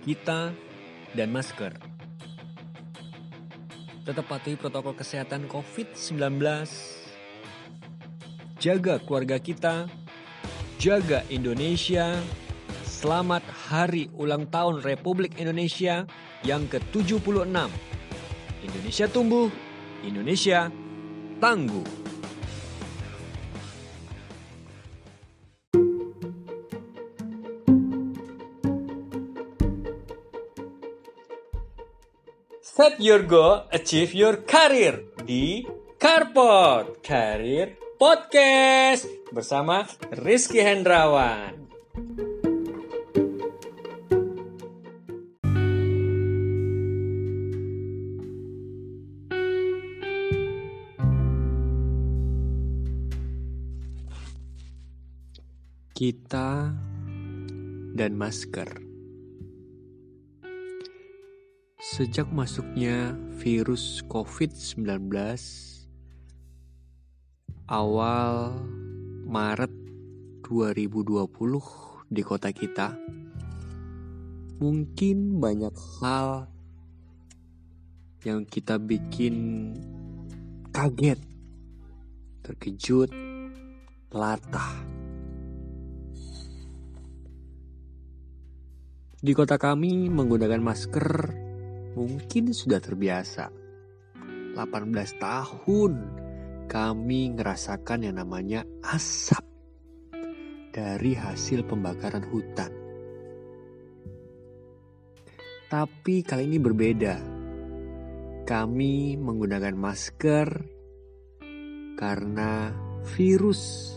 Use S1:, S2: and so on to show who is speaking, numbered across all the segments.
S1: kita, dan masker. Tetap patuhi protokol kesehatan COVID-19. Jaga keluarga kita, jaga Indonesia. Selamat Hari Ulang Tahun Republik Indonesia yang ke-76. Indonesia tumbuh, Indonesia tangguh. Set your goal, achieve your career di Carpot Career Podcast bersama Rizky Hendrawan. Kita dan masker. Sejak masuknya virus COVID-19 awal Maret 2020 di kota kita, mungkin banyak hal yang kita bikin kaget, terkejut, latah. Di kota kami menggunakan masker mungkin sudah terbiasa. 18 tahun kami ngerasakan yang namanya asap dari hasil pembakaran hutan. Tapi kali ini berbeda. Kami menggunakan masker karena virus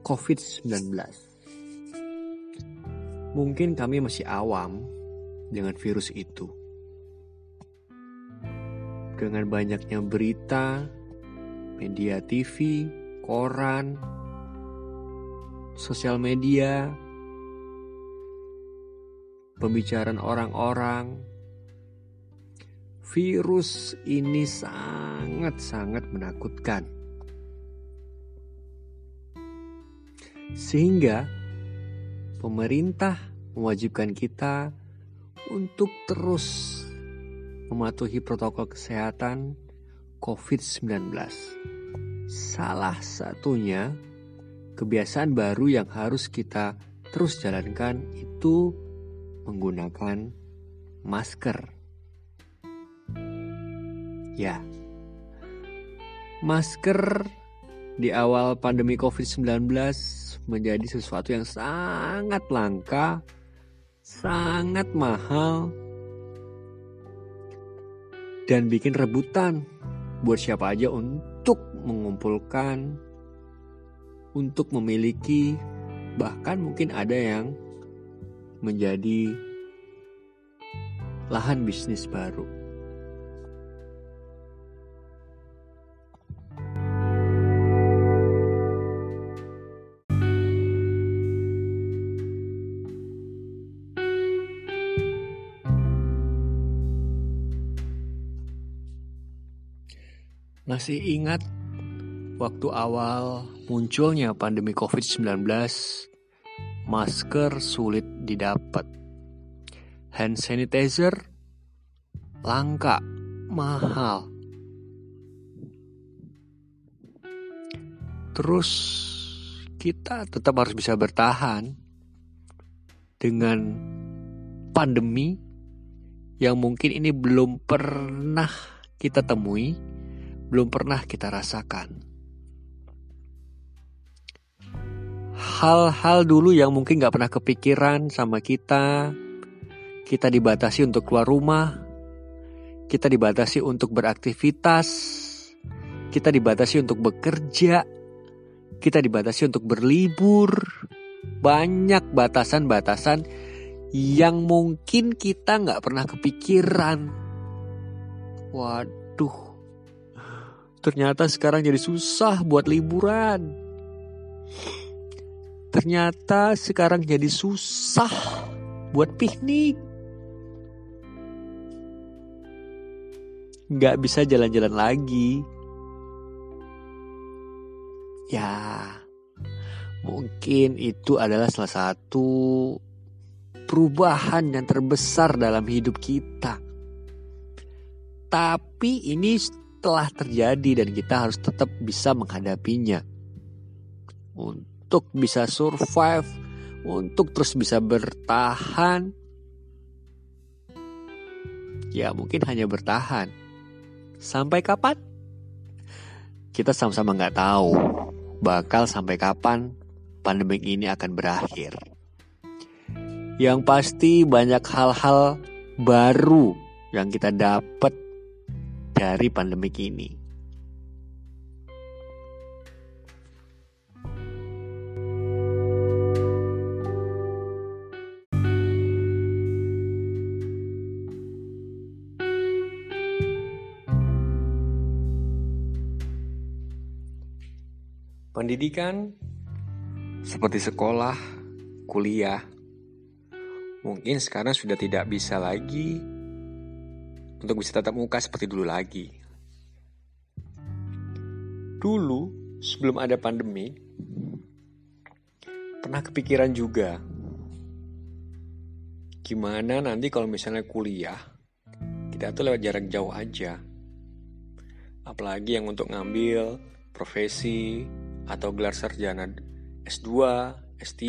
S1: COVID-19. Mungkin kami masih awam dengan virus itu dengan banyaknya berita, media TV, koran, sosial media, pembicaraan orang-orang, virus ini sangat-sangat menakutkan. Sehingga pemerintah mewajibkan kita untuk terus mematuhi protokol kesehatan COVID-19. Salah satunya kebiasaan baru yang harus kita terus jalankan itu menggunakan masker. Ya, masker di awal pandemi COVID-19 menjadi sesuatu yang sangat langka, sangat mahal, dan bikin rebutan buat siapa aja untuk mengumpulkan, untuk memiliki, bahkan mungkin ada yang menjadi lahan bisnis baru. Masih ingat waktu awal munculnya pandemi COVID-19, masker sulit didapat. Hand sanitizer langka, mahal. Terus kita tetap harus bisa bertahan dengan pandemi yang mungkin ini belum pernah kita temui belum pernah kita rasakan. Hal-hal dulu yang mungkin gak pernah kepikiran sama kita, kita dibatasi untuk keluar rumah, kita dibatasi untuk beraktivitas, kita dibatasi untuk bekerja, kita dibatasi untuk berlibur, banyak batasan-batasan yang mungkin kita nggak pernah kepikiran. Waduh, Ternyata sekarang jadi susah buat liburan. Ternyata sekarang jadi susah buat piknik. Nggak bisa jalan-jalan lagi. Ya, mungkin itu adalah salah satu perubahan yang terbesar dalam hidup kita. Tapi ini telah terjadi dan kita harus tetap bisa menghadapinya. Untuk bisa survive, untuk terus bisa bertahan. Ya mungkin hanya bertahan. Sampai kapan? Kita sama-sama nggak tahu bakal sampai kapan pandemi ini akan berakhir. Yang pasti banyak hal-hal baru yang kita dapat dari pandemi ini. Pendidikan seperti sekolah, kuliah, mungkin sekarang sudah tidak bisa lagi untuk bisa tatap muka seperti dulu lagi. Dulu, sebelum ada pandemi, pernah kepikiran juga gimana nanti kalau misalnya kuliah, kita tuh lewat jarak jauh aja. Apalagi yang untuk ngambil profesi, atau gelar sarjana S2, S3.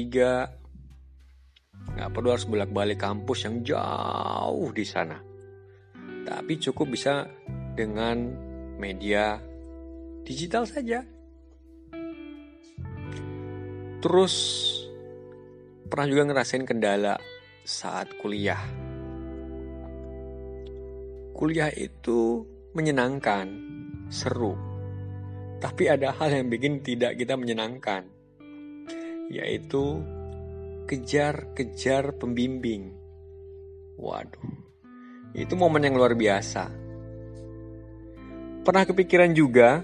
S1: Nggak perlu harus bolak-balik kampus yang jauh di sana. Tapi cukup bisa dengan media digital saja. Terus pernah juga ngerasain kendala saat kuliah. Kuliah itu menyenangkan, seru tapi ada hal yang bikin tidak kita menyenangkan, yaitu kejar-kejar pembimbing. Waduh, itu momen yang luar biasa. Pernah kepikiran juga,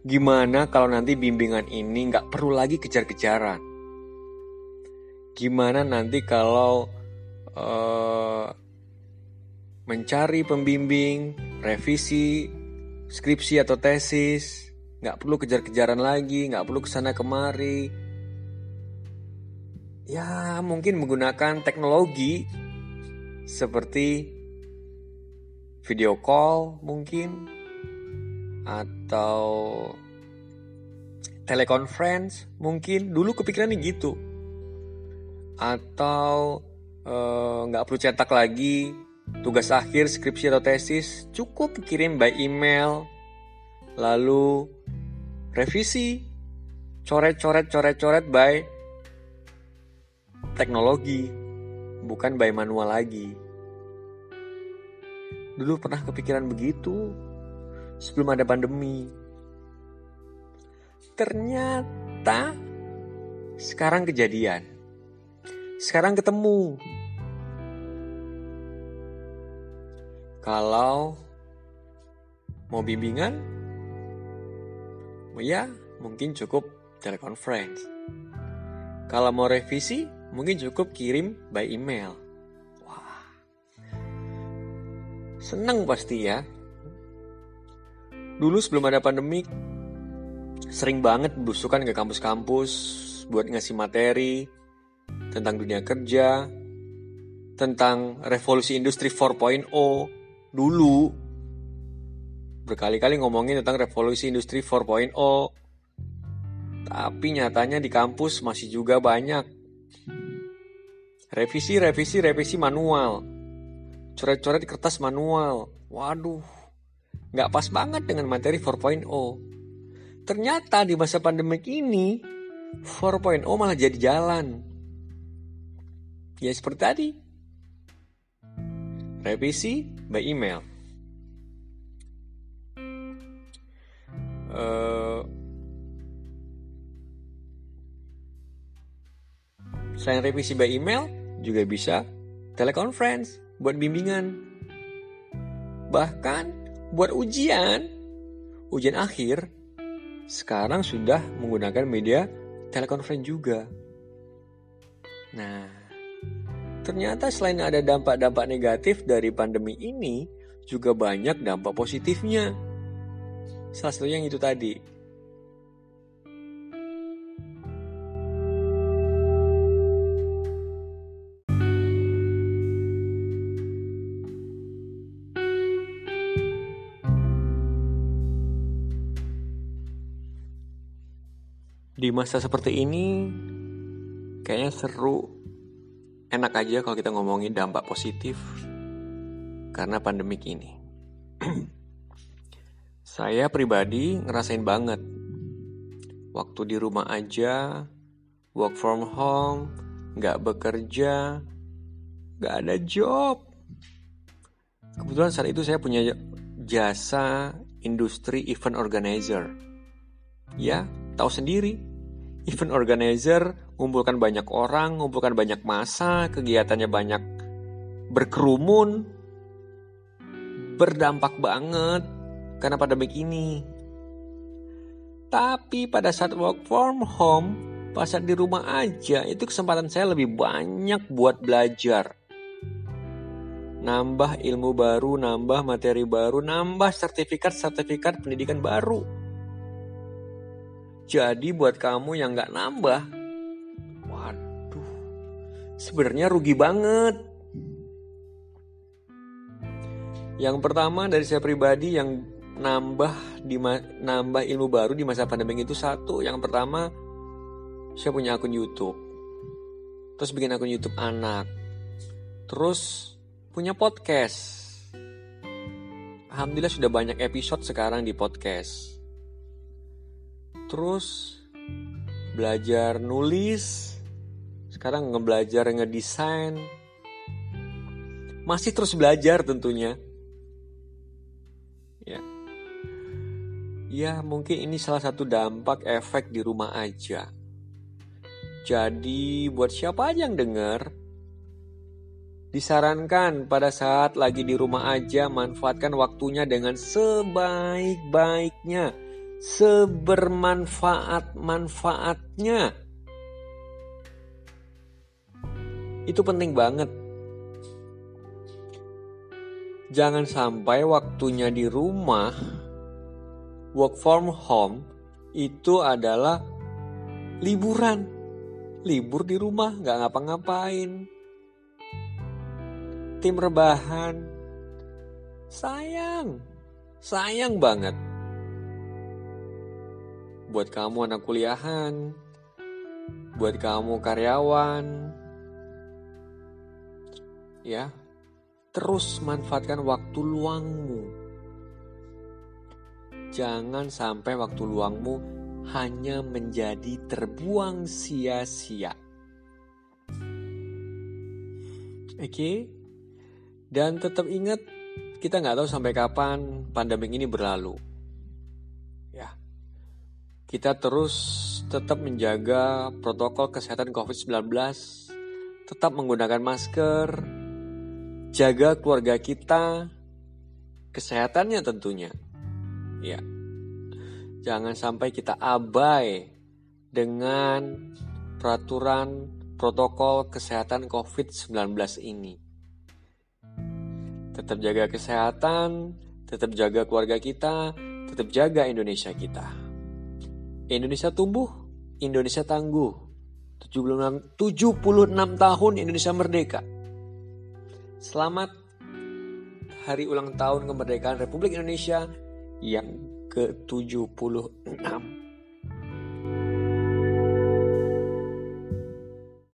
S1: gimana kalau nanti bimbingan ini nggak perlu lagi kejar-kejaran? Gimana nanti kalau uh, mencari pembimbing, revisi, skripsi atau tesis, nggak perlu kejar-kejaran lagi, nggak perlu ke sana kemari. Ya mungkin menggunakan teknologi seperti video call mungkin atau teleconference mungkin. Dulu kepikiran nih gitu. Atau eh, nggak uh, perlu cetak lagi tugas akhir skripsi atau tesis. Cukup kirim by email lalu revisi, coret-coret, coret-coret by teknologi, bukan by manual lagi. Dulu pernah kepikiran begitu sebelum ada pandemi. Ternyata sekarang kejadian. Sekarang ketemu. Kalau mau bimbingan, ya mungkin cukup teleconference. Kalau mau revisi, mungkin cukup kirim by email. Seneng pasti ya. Dulu sebelum ada pandemi, sering banget berusukan ke kampus-kampus buat ngasih materi tentang dunia kerja, tentang revolusi industri 4.0 dulu berkali-kali ngomongin tentang revolusi industri 4.0. Tapi nyatanya di kampus masih juga banyak revisi, revisi, revisi manual. Coret-coret di kertas manual. Waduh, nggak pas banget dengan materi 4.0. Ternyata di masa pandemik ini 4.0 malah jadi jalan. Ya seperti tadi. Revisi by email uh, selain revisi by email juga bisa teleconference buat bimbingan. Bahkan buat ujian. Ujian akhir sekarang sudah menggunakan media teleconference juga. Nah ternyata selain ada dampak-dampak negatif dari pandemi ini juga banyak dampak positifnya. Salah satunya yang itu tadi. Di masa seperti ini, kayaknya seru, enak aja kalau kita ngomongin dampak positif karena pandemik ini. Saya pribadi ngerasain banget waktu di rumah aja, work from home, nggak bekerja, nggak ada job. Kebetulan saat itu saya punya jasa industri event organizer. Ya, tahu sendiri. Event organizer ngumpulkan banyak orang, ngumpulkan banyak masa, kegiatannya banyak berkerumun, berdampak banget karena pandemik ini. Tapi pada saat work from home, pas saat di rumah aja, itu kesempatan saya lebih banyak buat belajar. Nambah ilmu baru, nambah materi baru, nambah sertifikat-sertifikat pendidikan baru. Jadi buat kamu yang nggak nambah, waduh, sebenarnya rugi banget. Yang pertama dari saya pribadi yang nambah di nambah ilmu baru di masa pandemi itu satu. Yang pertama saya punya akun YouTube. Terus bikin akun YouTube anak. Terus punya podcast. Alhamdulillah sudah banyak episode sekarang di podcast terus belajar nulis sekarang ngebelajar ngedesain. Masih terus belajar tentunya. Ya. Ya mungkin ini salah satu dampak efek di rumah aja. Jadi buat siapa aja yang denger, disarankan pada saat lagi di rumah aja manfaatkan waktunya dengan sebaik-baiknya, sebermanfaat-manfaatnya. Itu penting banget. Jangan sampai waktunya di rumah work from home itu adalah liburan. Libur di rumah, nggak ngapa-ngapain. Tim rebahan. Sayang. Sayang banget. Buat kamu anak kuliahan. Buat kamu karyawan. Ya, terus manfaatkan waktu luangmu Jangan sampai waktu luangmu hanya menjadi terbuang sia-sia. Oke, okay? dan tetap ingat kita nggak tahu sampai kapan pandemi ini berlalu. Kita terus tetap menjaga protokol kesehatan COVID-19, tetap menggunakan masker, jaga keluarga kita, kesehatannya tentunya. Ya. Jangan sampai kita abai dengan peraturan protokol kesehatan COVID-19 ini. Tetap jaga kesehatan, tetap jaga keluarga kita, tetap jaga Indonesia kita. Indonesia tumbuh, Indonesia tangguh. 76, 76 tahun Indonesia merdeka. Selamat hari ulang tahun kemerdekaan Republik Indonesia yang ke-76.